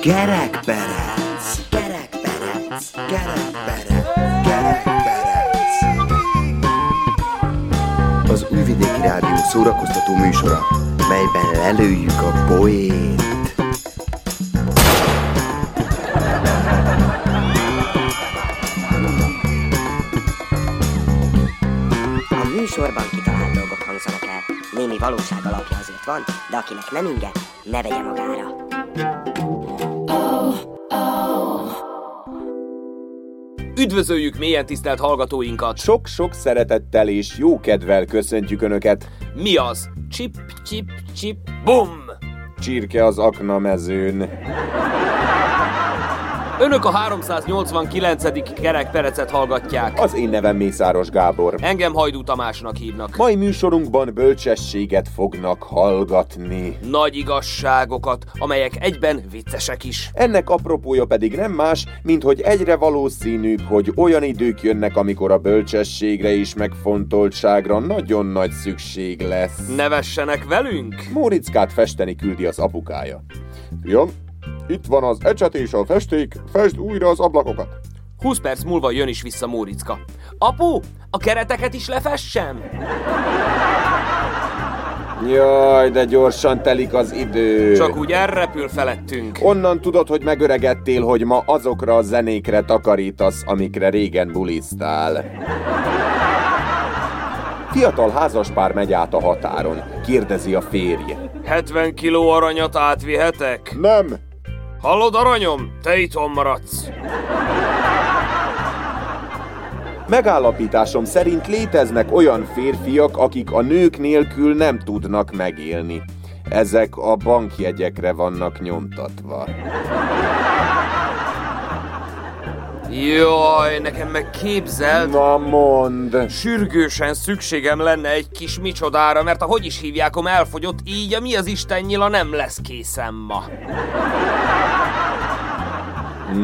Kerekperec, kerekperec, kerekperec, kerekperec. Az Újvidéki Rádió szórakoztató műsora, melyben lelőjük a poét. A műsorban kitalált dolgok hangzanak. Némi valóság azért van, de akinek nem inge, ne vegye magára. Üdvözöljük mélyen tisztelt hallgatóinkat! Sok-sok szeretettel és jó kedvel köszöntjük Önöket. Mi az? Csip, csip, csip, bum! Csirke az akna mezőn. Önök a 389. kerekperecet hallgatják. Az én nevem Mészáros Gábor. Engem Hajdú Tamásnak hívnak. Mai műsorunkban bölcsességet fognak hallgatni. Nagy igazságokat, amelyek egyben viccesek is. Ennek apropója pedig nem más, mint hogy egyre valószínűbb, hogy olyan idők jönnek, amikor a bölcsességre és megfontoltságra nagyon nagy szükség lesz. Nevessenek velünk? Móriczkát festeni küldi az apukája. Fiam, itt van az ecset és a festék, fesd újra az ablakokat. 20 perc múlva jön is vissza Móricka. Apu, a kereteket is lefessem? Jaj, de gyorsan telik az idő. Csak úgy elrepül felettünk. Onnan tudod, hogy megöregedtél, hogy ma azokra a zenékre takarítasz, amikre régen bulisztál. Fiatal házaspár megy át a határon. Kérdezi a férje. 70 kiló aranyat átvihetek? Nem! Hallod, aranyom? Te itthon maradsz. Megállapításom szerint léteznek olyan férfiak, akik a nők nélkül nem tudnak megélni. Ezek a bankjegyekre vannak nyomtatva. Jaj, nekem meg képzeld, Na mond! sürgősen szükségem lenne egy kis micsodára, mert ahogy is hívjákom elfogyott, így a mi az Isten nyila nem lesz készen ma.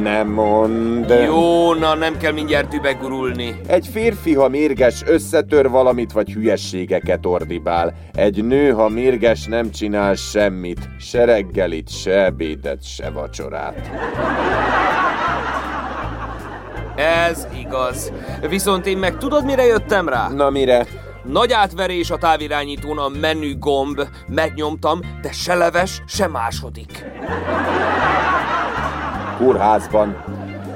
Nem mond! Jó, na nem kell mindjárt übegurulni. Egy férfi, ha mérges, összetör valamit, vagy hülyességeket ordibál. Egy nő, ha mérges, nem csinál semmit. Se reggelit, se ebédet, se vacsorát. Ez igaz. Viszont én meg tudod, mire jöttem rá? Na mire? Nagy átverés a távirányítón a menü gomb, megnyomtam, de se leves, se második. Kórházban.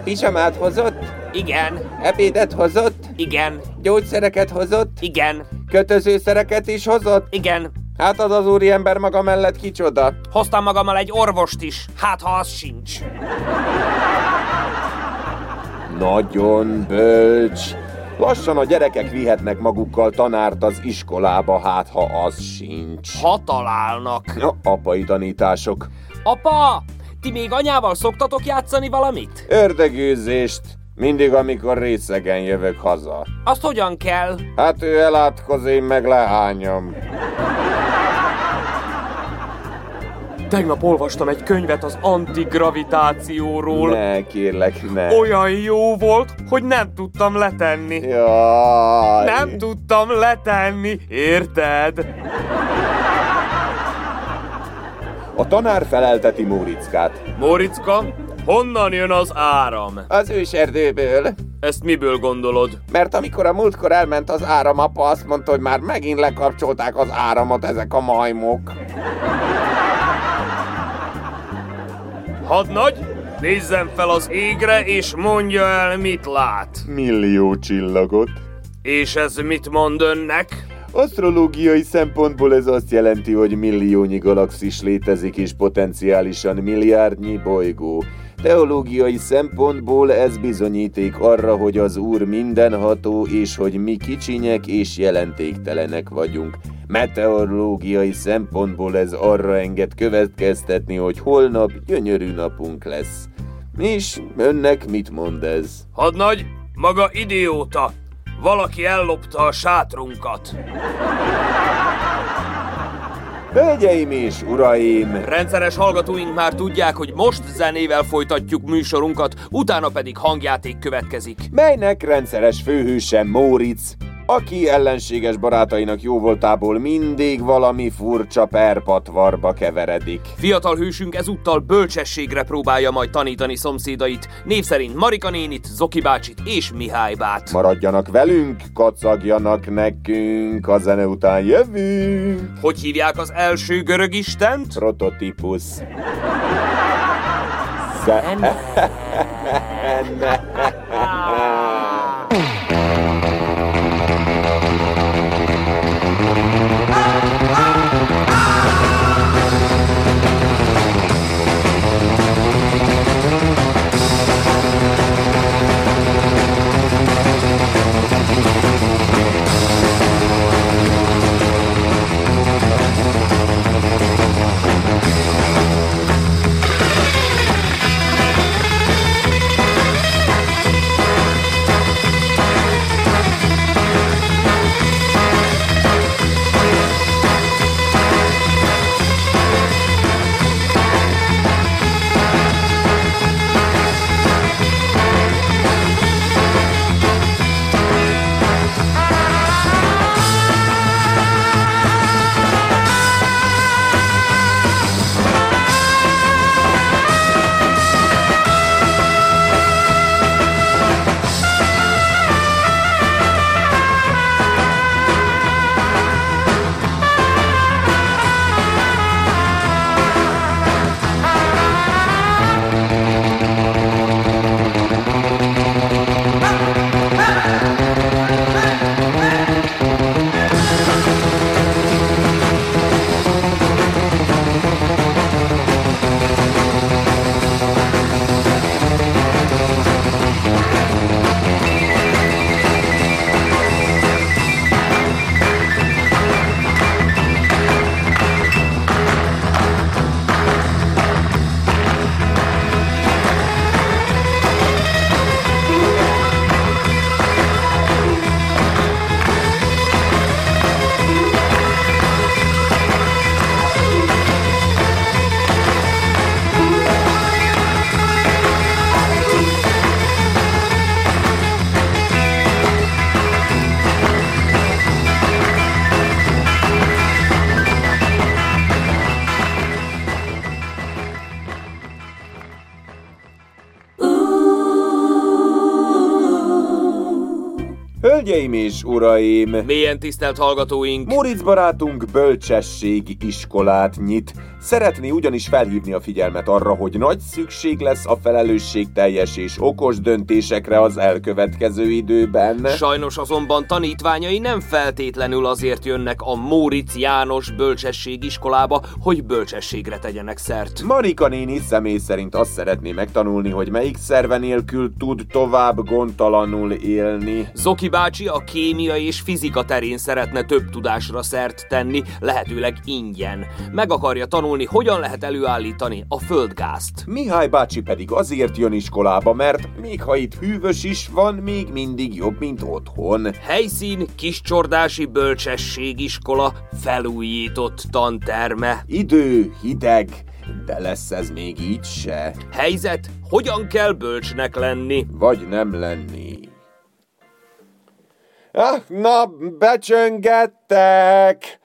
Pizsamát hozott? Igen, Ebédet hozott? igen, Gyógyszereket hozott? igen, Kötözőszereket is hozott? igen. Hát az az úriember maga mellett kicsoda? Hoztam magammal egy orvost is, hát ha az sincs. Nagyon bölcs. Lassan a gyerekek vihetnek magukkal tanárt az iskolába, hát ha az sincs. Ha találnak. Ja, apai tanítások. Apa, ti még anyával szoktatok játszani valamit? Ördögűzést. Mindig, amikor részegen jövök haza. Azt hogyan kell? Hát ő elátkoz, én meg lehányom. Tegnap olvastam egy könyvet az antigravitációról. Ne, kérlek, ne. Olyan jó volt, hogy nem tudtam letenni. Jaj. Nem tudtam letenni, érted? A tanár felelteti Móriczkát. Móricka, honnan jön az áram? Az őserdőből. Ezt miből gondolod? Mert amikor a múltkor elment az áram, apa azt mondta, hogy már megint lekapcsolták az áramot ezek a majmok. Hadnagy, nézzen fel az égre, és mondja el, mit lát. Millió csillagot. És ez mit mond önnek? Asztrológiai szempontból ez azt jelenti, hogy milliónyi galaxis létezik és potenciálisan milliárdnyi bolygó. Teológiai szempontból ez bizonyíték arra, hogy az Úr mindenható, és hogy mi kicsinyek és jelentéktelenek vagyunk. Meteorológiai szempontból ez arra enged következtetni, hogy holnap gyönyörű napunk lesz. És önnek mit mond ez? Hadnagy, maga idióta. Valaki ellopta a sátrunkat. Hölgyeim és uraim! Rendszeres hallgatóink már tudják, hogy most zenével folytatjuk műsorunkat, utána pedig hangjáték következik. melynek rendszeres főhőse Móricz. Aki ellenséges barátainak jóvoltából mindig valami furcsa perpatvarba keveredik. Fiatal hősünk ezúttal bölcsességre próbálja majd tanítani szomszédait, név szerint Marika nénit, Zoki bácsit és Mihály bát. Maradjanak velünk, kacagjanak nekünk, a zene után jövünk. Hogy hívják az első görög istent? Prototípusz. Hölgyeim és uraim! Mélyen tisztelt hallgatóink! Moritz barátunk bölcsességi iskolát nyit. Szeretné ugyanis felhívni a figyelmet arra, hogy nagy szükség lesz a felelősségteljes és okos döntésekre az elkövetkező időben. Sajnos azonban tanítványai nem feltétlenül azért jönnek a Móricz János bölcsességiskolába, hogy bölcsességre tegyenek szert. Marika néni személy szerint azt szeretné megtanulni, hogy melyik szerve nélkül tud tovább gondtalanul élni. Zoki bácsi a kémia és fizika terén szeretne több tudásra szert tenni, lehetőleg ingyen. Meg akarja tanulni, hogyan lehet előállítani a földgázt. Mihály bácsi pedig azért jön iskolába, mert még ha itt hűvös is van, még mindig jobb, mint otthon. Helyszín Kiscsordási Bölcsességiskola felújított tanterme. Idő hideg, de lesz ez még így se. Helyzet, hogyan kell bölcsnek lenni? Vagy nem lenni. Ah, na, becsöngettek!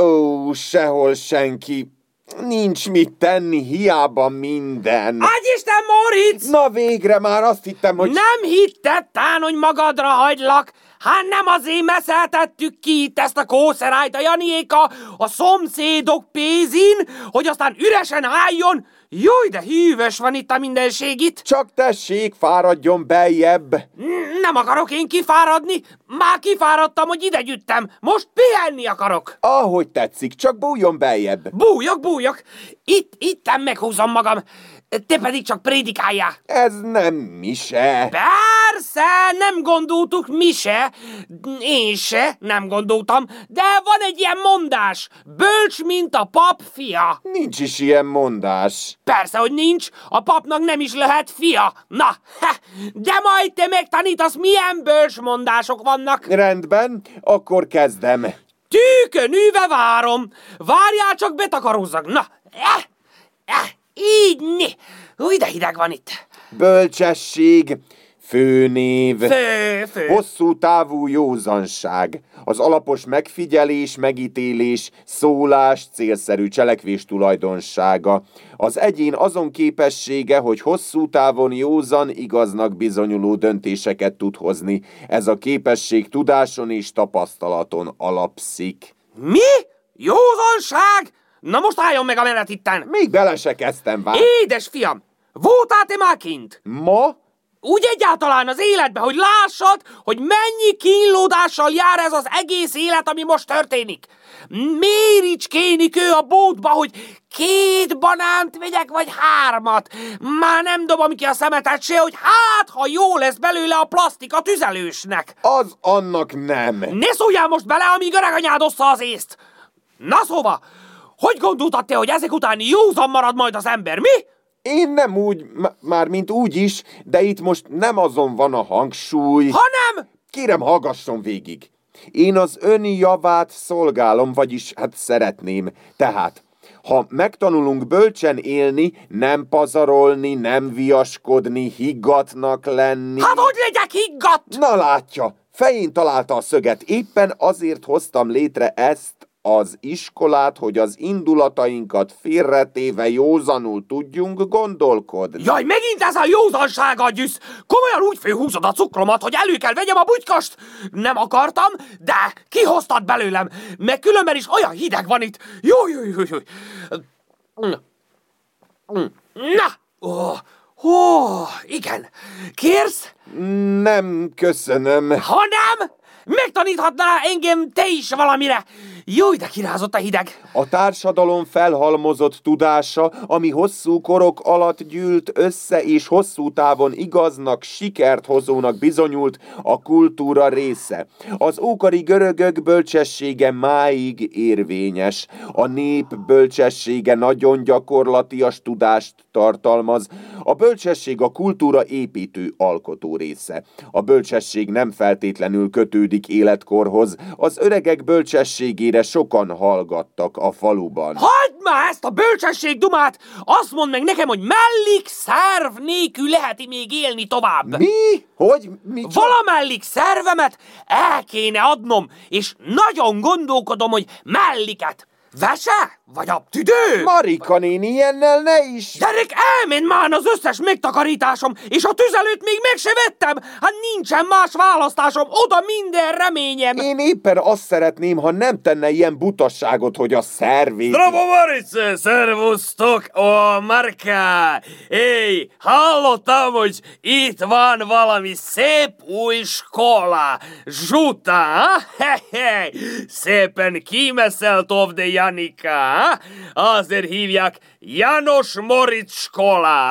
Ó, sehol senki. Nincs mit tenni, hiába minden. Isten Moritz! Na végre már azt hittem, hogy... Nem hitted tán, hogy magadra hagylak? Hát nem azért meszeltettük ki itt ezt a kószerájt a Janiéka a szomszédok pénzin, hogy aztán üresen álljon? Jaj, de hűvös van itt a mindenség itt. Csak tessék, fáradjon beljebb. Nem akarok én kifáradni. Már kifáradtam, hogy ide gyűjtem. Most pihenni akarok. Ahogy tetszik, csak bújjon beljebb. Bújok, bújok. Itt, itten meghúzom magam. Te pedig csak prédikáljál. Ez nem mise. Persze, nem gondoltuk mi se, én se, nem gondoltam, de van egy ilyen mondás, bölcs, mint a pap fia. Nincs is ilyen mondás. Persze, hogy nincs, a papnak nem is lehet fia. Na, he, de majd te megtanítasz, milyen bölcs mondások vannak. Rendben, akkor kezdem. Tűkönűve várom, várjál csak betakarózzak. Na, eh, eh, így, né. Új, de hideg van itt. Bölcsesség, Főnév. Fő, fő. Hosszú távú józanság. Az alapos megfigyelés, megítélés, szólás, célszerű cselekvés tulajdonsága. Az egyén azon képessége, hogy hosszú távon józan, igaznak bizonyuló döntéseket tud hozni. Ez a képesség tudáson és tapasztalaton alapszik. Mi? Józanság? Na most álljon meg a menet itten! Még bele se kezdtem vár. Édes fiam, voltál te már kint? Ma? Úgy egyáltalán az életbe, hogy lássad, hogy mennyi kínlódással jár ez az egész élet, ami most történik. Méricskénik ő a bótba, hogy két banánt vegyek, vagy hármat. Már nem dobom ki a szemetet se, hogy hát, ha jó lesz belőle a plastik a tüzelősnek. Az annak nem. Ne szóljál most bele, amíg öreganyád ossza az észt. Na szóval, hogy gondoltad te, hogy ezek után józan marad majd az ember, mi? Én nem úgy, már mint úgy is, de itt most nem azon van a hangsúly. Hanem? Kérem, hallgasson végig. Én az ön javát szolgálom, vagyis hát szeretném. Tehát, ha megtanulunk bölcsen élni, nem pazarolni, nem viaskodni, higgatnak lenni... Hát hogy legyek higgadt? Na látja, fején találta a szöget. Éppen azért hoztam létre ezt az iskolát, hogy az indulatainkat félretéve józanul tudjunk gondolkodni. Jaj, megint ez a józanság agyüsz! Komolyan úgy főhúzod a cukromat, hogy elő kell vegyem a bugykast? Nem akartam, de kihoztad belőlem, meg különben is olyan hideg van itt. Jó, jó, jó, jó. Na! Oh, oh, igen. Kérsz? Nem, köszönöm. Ha nem, megtaníthatnál engem te is valamire. Jó, de kirázott a hideg. A társadalom felhalmozott tudása, ami hosszú korok alatt gyűlt össze és hosszú távon igaznak, sikert hozónak bizonyult a kultúra része. Az ókori görögök bölcsessége máig érvényes. A nép bölcsessége nagyon gyakorlatias tudást tartalmaz. A bölcsesség a kultúra építő alkotó része. A bölcsesség nem feltétlenül kötődik életkorhoz. Az öregek bölcsességére sokan hallgattak a faluban. Hagyd már ezt a bölcsesség dumát! Azt mondd meg nekem, hogy mellik szerv nélkül lehet még élni tovább. Mi? Hogy? Mi Valamellik szervemet el kéne adnom, és nagyon gondolkodom, hogy melliket. Vese? Vagy a tüdő? Marika néni, ilyennel ne is! Gyerek, elment már az összes megtakarításom, és a tüzelőt még meg se vettem! Hát nincsen más választásom, oda minden reményem! Én éppen azt szeretném, ha nem tenne ilyen butasságot, hogy a szervét... Bravo, Marice! Szervusztok! Ó, Marka! Éj, hallottam, hogy itt van valami szép új skola! Zsuta, ha? Szépen kimeszelt de Janika, Azért hívják Janos Moritz skola,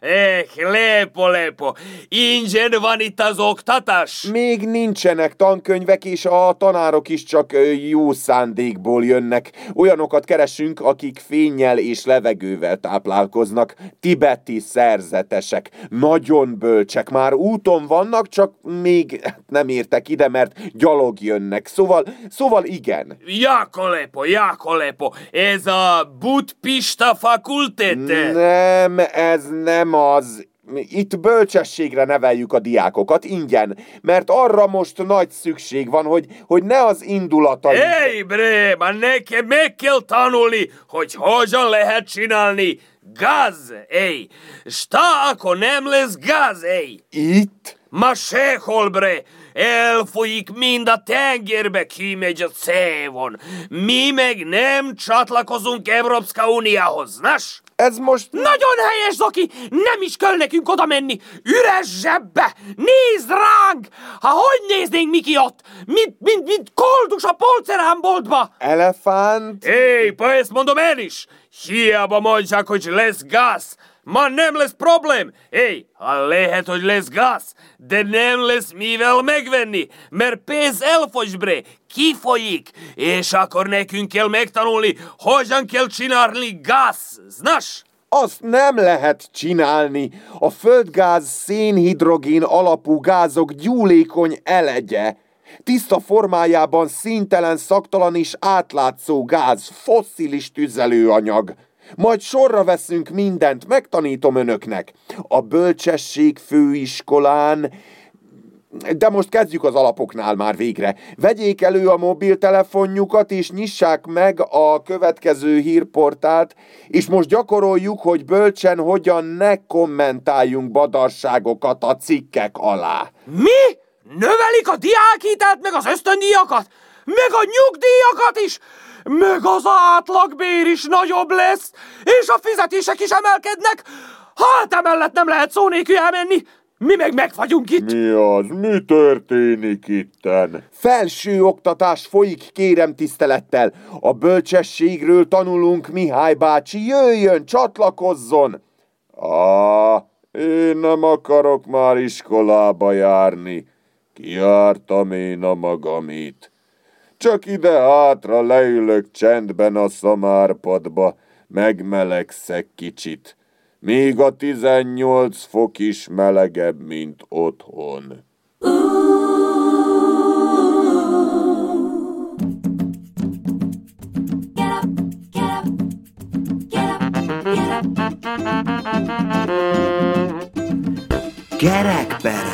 Eh, lépo, lépo. Ingyen van itt az oktatás? Még nincsenek tankönyvek, és a tanárok is csak jó szándékból jönnek. Olyanokat keresünk, akik fényjel és levegővel táplálkoznak. Tibeti szerzetesek, nagyon bölcsek, már úton vannak, csak még nem értek ide, mert gyalog jönnek. Szóval, szóval igen. Jako lépo, jako lépo. Ez a Budpista fakultete? Nem, ez nem az. Itt bölcsességre neveljük a diákokat ingyen, mert arra most nagy szükség van, hogy, hogy ne az indulatai... Hey, bre, már nekem meg kell tanulni, hogy hogyan lehet csinálni gaz, ej. Šta ako nem lesz gaz, ej? Itt? Ma sehol, bre. Elfolyik mind a tengerbe, kimegy a szévon. Mi meg nem csatlakozunk Európska Uniához, nas? Ez most... Nagyon helyes, Zoki! Nem is kell nekünk oda menni! Üres zsebbe! Nézd ránk! Ha hogy néznénk mi ki ott? Mint, mint, mint koldus a polceránboltba! Elefánt? Éj, ezt mondom én is! Hiába mondják, hogy lesz gáz! Ma nem lesz problém! Hé, ha lehet, hogy lesz gáz, de nem lesz mivel megvenni, mert pénz elfogy, bre, kifolyik, és akkor nekünk kell megtanulni, hogyan kell csinálni gáz, znasz? Azt nem lehet csinálni. A földgáz szénhidrogén alapú gázok gyúlékony elegye. Tiszta formájában színtelen, szaktalan és átlátszó gáz, fosszilis tüzelőanyag. Majd sorra veszünk mindent, megtanítom önöknek. A bölcsesség főiskolán de most kezdjük az alapoknál már végre. Vegyék elő a mobiltelefonjukat, és nyissák meg a következő hírportált, és most gyakoroljuk, hogy bölcsen hogyan ne kommentáljunk badarságokat a cikkek alá. Mi? Növelik a diákítát, meg az ösztöndíjakat? Meg a nyugdíjakat is? Meg az átlagbér is nagyobb lesz, és a fizetések is emelkednek? Hát emellett nem lehet szó nélkül elmenni. Mi meg meg vagyunk itt! Mi az? Mi történik itten? Felső oktatás folyik, kérem tisztelettel. A bölcsességről tanulunk, Mihály bácsi. Jöjjön, csatlakozzon! Á, én nem akarok már iskolába járni. Kiártam én a magamit. Csak ide hátra leülök csendben a szamárpadba, megmelegszek kicsit még a 18 fok is melegebb, mint otthon. Kerekperec,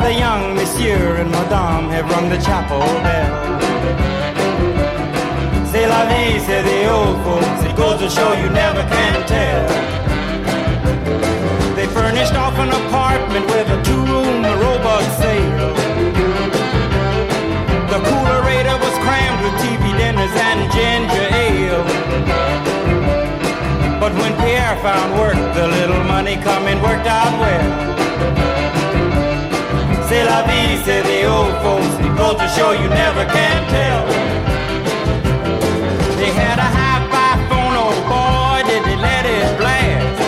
the young monsieur and madame have rung the chapel bell. C'est la vie, say the old folks. It goes to show you never can tell. They furnished off an apartment with a two-room robot sale. The coolerator was crammed with TV dinners and ginger ale. But when Pierre found work, the little money coming worked out well. C'est la vie, say the old folks. Goes to show you never can tell. They had a hi-fi phone, oh boy, did they let it blast.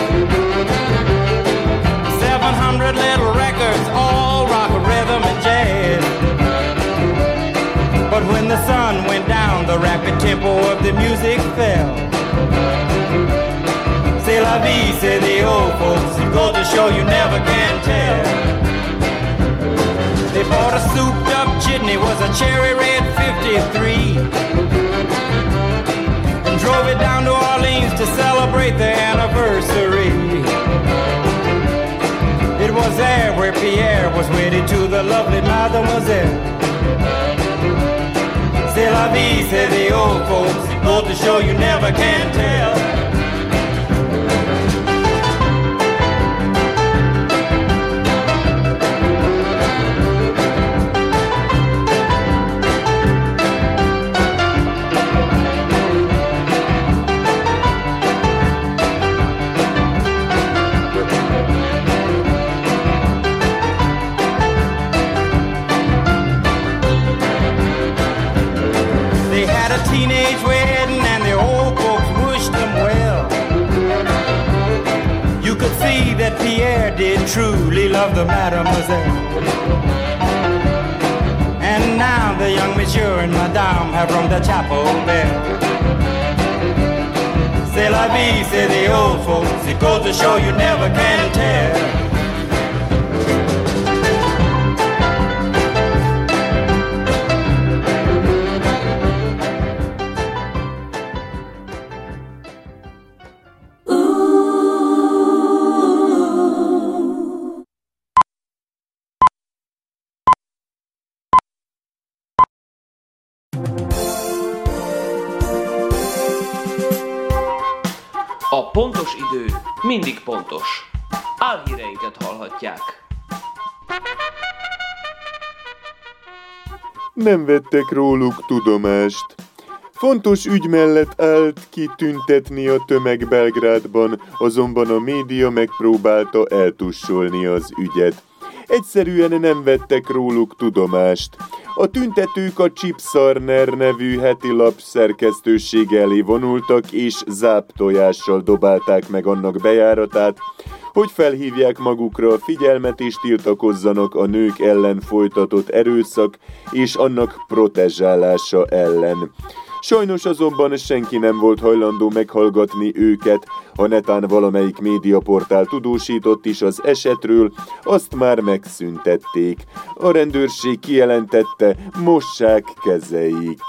700 little records, all rock, rhythm, and jazz. But when the sun went down, the rapid tempo of the music fell. C'est la vie, say the was wedded to the lovely mademoiselle. C'est la vie, say the old folks. Goes to show you never can tell. And now the young monsieur and madame have rung the chapel bell. C'est la vie, say the old folks. It goes to show you never can tell. Mindig pontos. Álhíreinket hallhatják. Nem vettek róluk tudomást. Fontos ügy mellett állt ki tüntetni a tömeg Belgrádban, azonban a média megpróbálta eltussolni az ügyet. Egyszerűen nem vettek róluk tudomást. A tüntetők a Chipsarner nevű heti lap szerkesztőség elé vonultak, és záptojással dobálták meg annak bejáratát, hogy felhívják magukra a figyelmet és tiltakozzanak a nők ellen folytatott erőszak és annak protezsálása ellen. Sajnos azonban senki nem volt hajlandó meghallgatni őket, ha netán valamelyik médiaportál tudósított is az esetről, azt már megszüntették. A rendőrség kijelentette, mossák kezeik.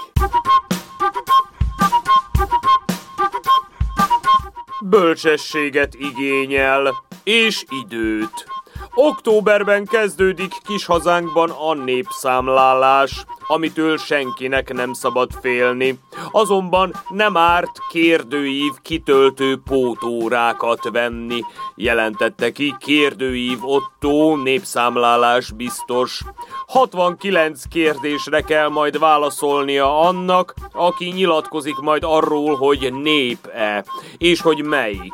Bölcsességet igényel, és időt. Októberben kezdődik kis hazánkban a népszámlálás, amitől senkinek nem szabad félni. Azonban nem árt kérdőív kitöltő pótórákat venni, jelentette ki kérdőív Otto népszámlálás biztos. 69 kérdésre kell majd válaszolnia annak, aki nyilatkozik majd arról, hogy nép-e, és hogy melyik.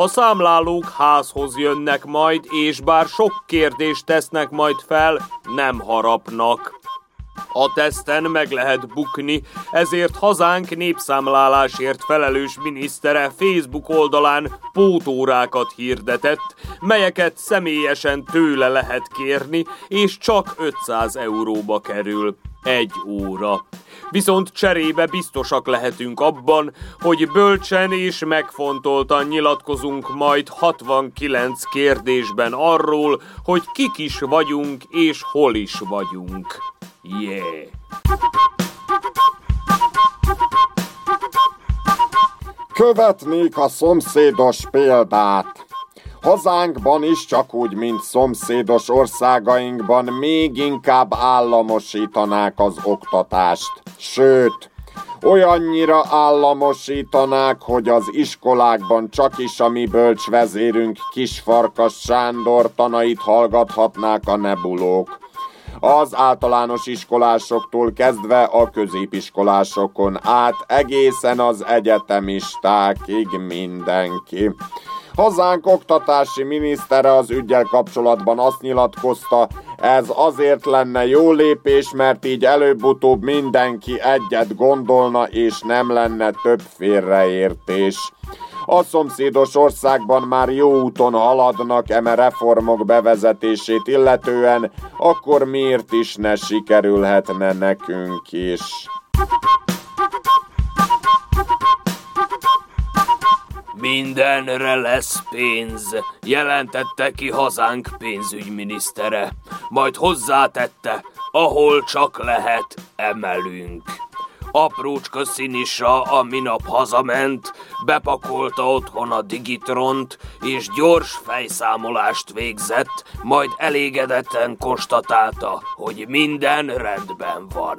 A számlálók házhoz jönnek majd, és bár sok kérdést tesznek majd fel, nem harapnak. A teszten meg lehet bukni, ezért hazánk népszámlálásért felelős minisztere Facebook oldalán pótórákat hirdetett, melyeket személyesen tőle lehet kérni, és csak 500 euróba kerül. Egy óra. Viszont cserébe biztosak lehetünk abban, hogy bölcsen és megfontoltan nyilatkozunk majd 69 kérdésben arról, hogy kik is vagyunk és hol is vagyunk. Yeah! Követnék a szomszédos példát. Hazánkban is csak úgy, mint szomszédos országainkban még inkább államosítanák az oktatást. Sőt, olyannyira államosítanák, hogy az iskolákban csak is a mi bölcs Kisfarkas Sándor tanait hallgathatnák a nebulók. Az általános iskolásoktól kezdve a középiskolásokon át egészen az egyetemistákig mindenki. Hazánk oktatási minisztere az ügyel kapcsolatban azt nyilatkozta, ez azért lenne jó lépés, mert így előbb-utóbb mindenki egyet gondolna, és nem lenne több félreértés. A szomszédos országban már jó úton haladnak eme reformok bevezetését illetően, akkor miért is ne sikerülhetne nekünk is? Mindenre lesz pénz, jelentette ki hazánk pénzügyminisztere. Majd hozzátette, ahol csak lehet, emelünk. Aprócska színisa a minap hazament, bepakolta otthon a digitront, és gyors fejszámolást végzett, majd elégedetten konstatálta, hogy minden rendben van.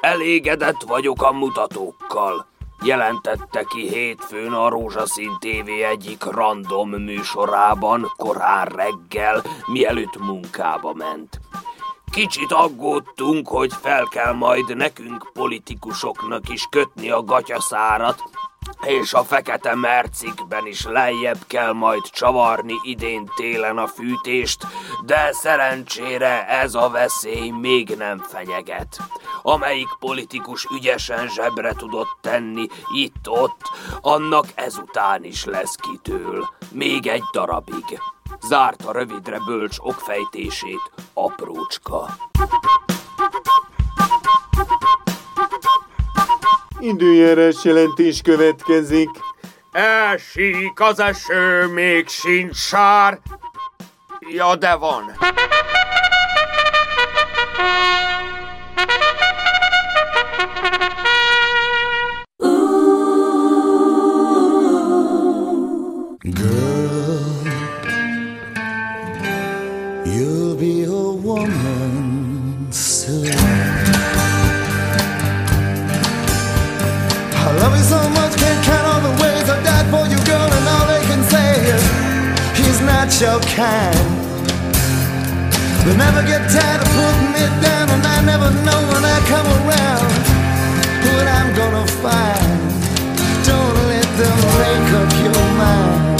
Elégedett vagyok a mutatókkal jelentette ki hétfőn a Rózsaszín TV egyik random műsorában korán reggel, mielőtt munkába ment. Kicsit aggódtunk, hogy fel kell majd nekünk politikusoknak is kötni a gatyaszárat, és a fekete mercikben is lejjebb kell majd csavarni idén télen a fűtést, de szerencsére ez a veszély még nem fenyeget. Amelyik politikus ügyesen zsebre tudott tenni itt-ott, annak ezután is lesz kitől. Még egy darabig. Zárta rövidre bölcs okfejtését aprócska. Időjárás jelentés következik. Esik az eső, még sincs sár. Ja, de van. You'll be a woman soon. Your kind. They never get tired of putting me down, and I never know when I come around what I'm gonna find. Don't let them make up your mind.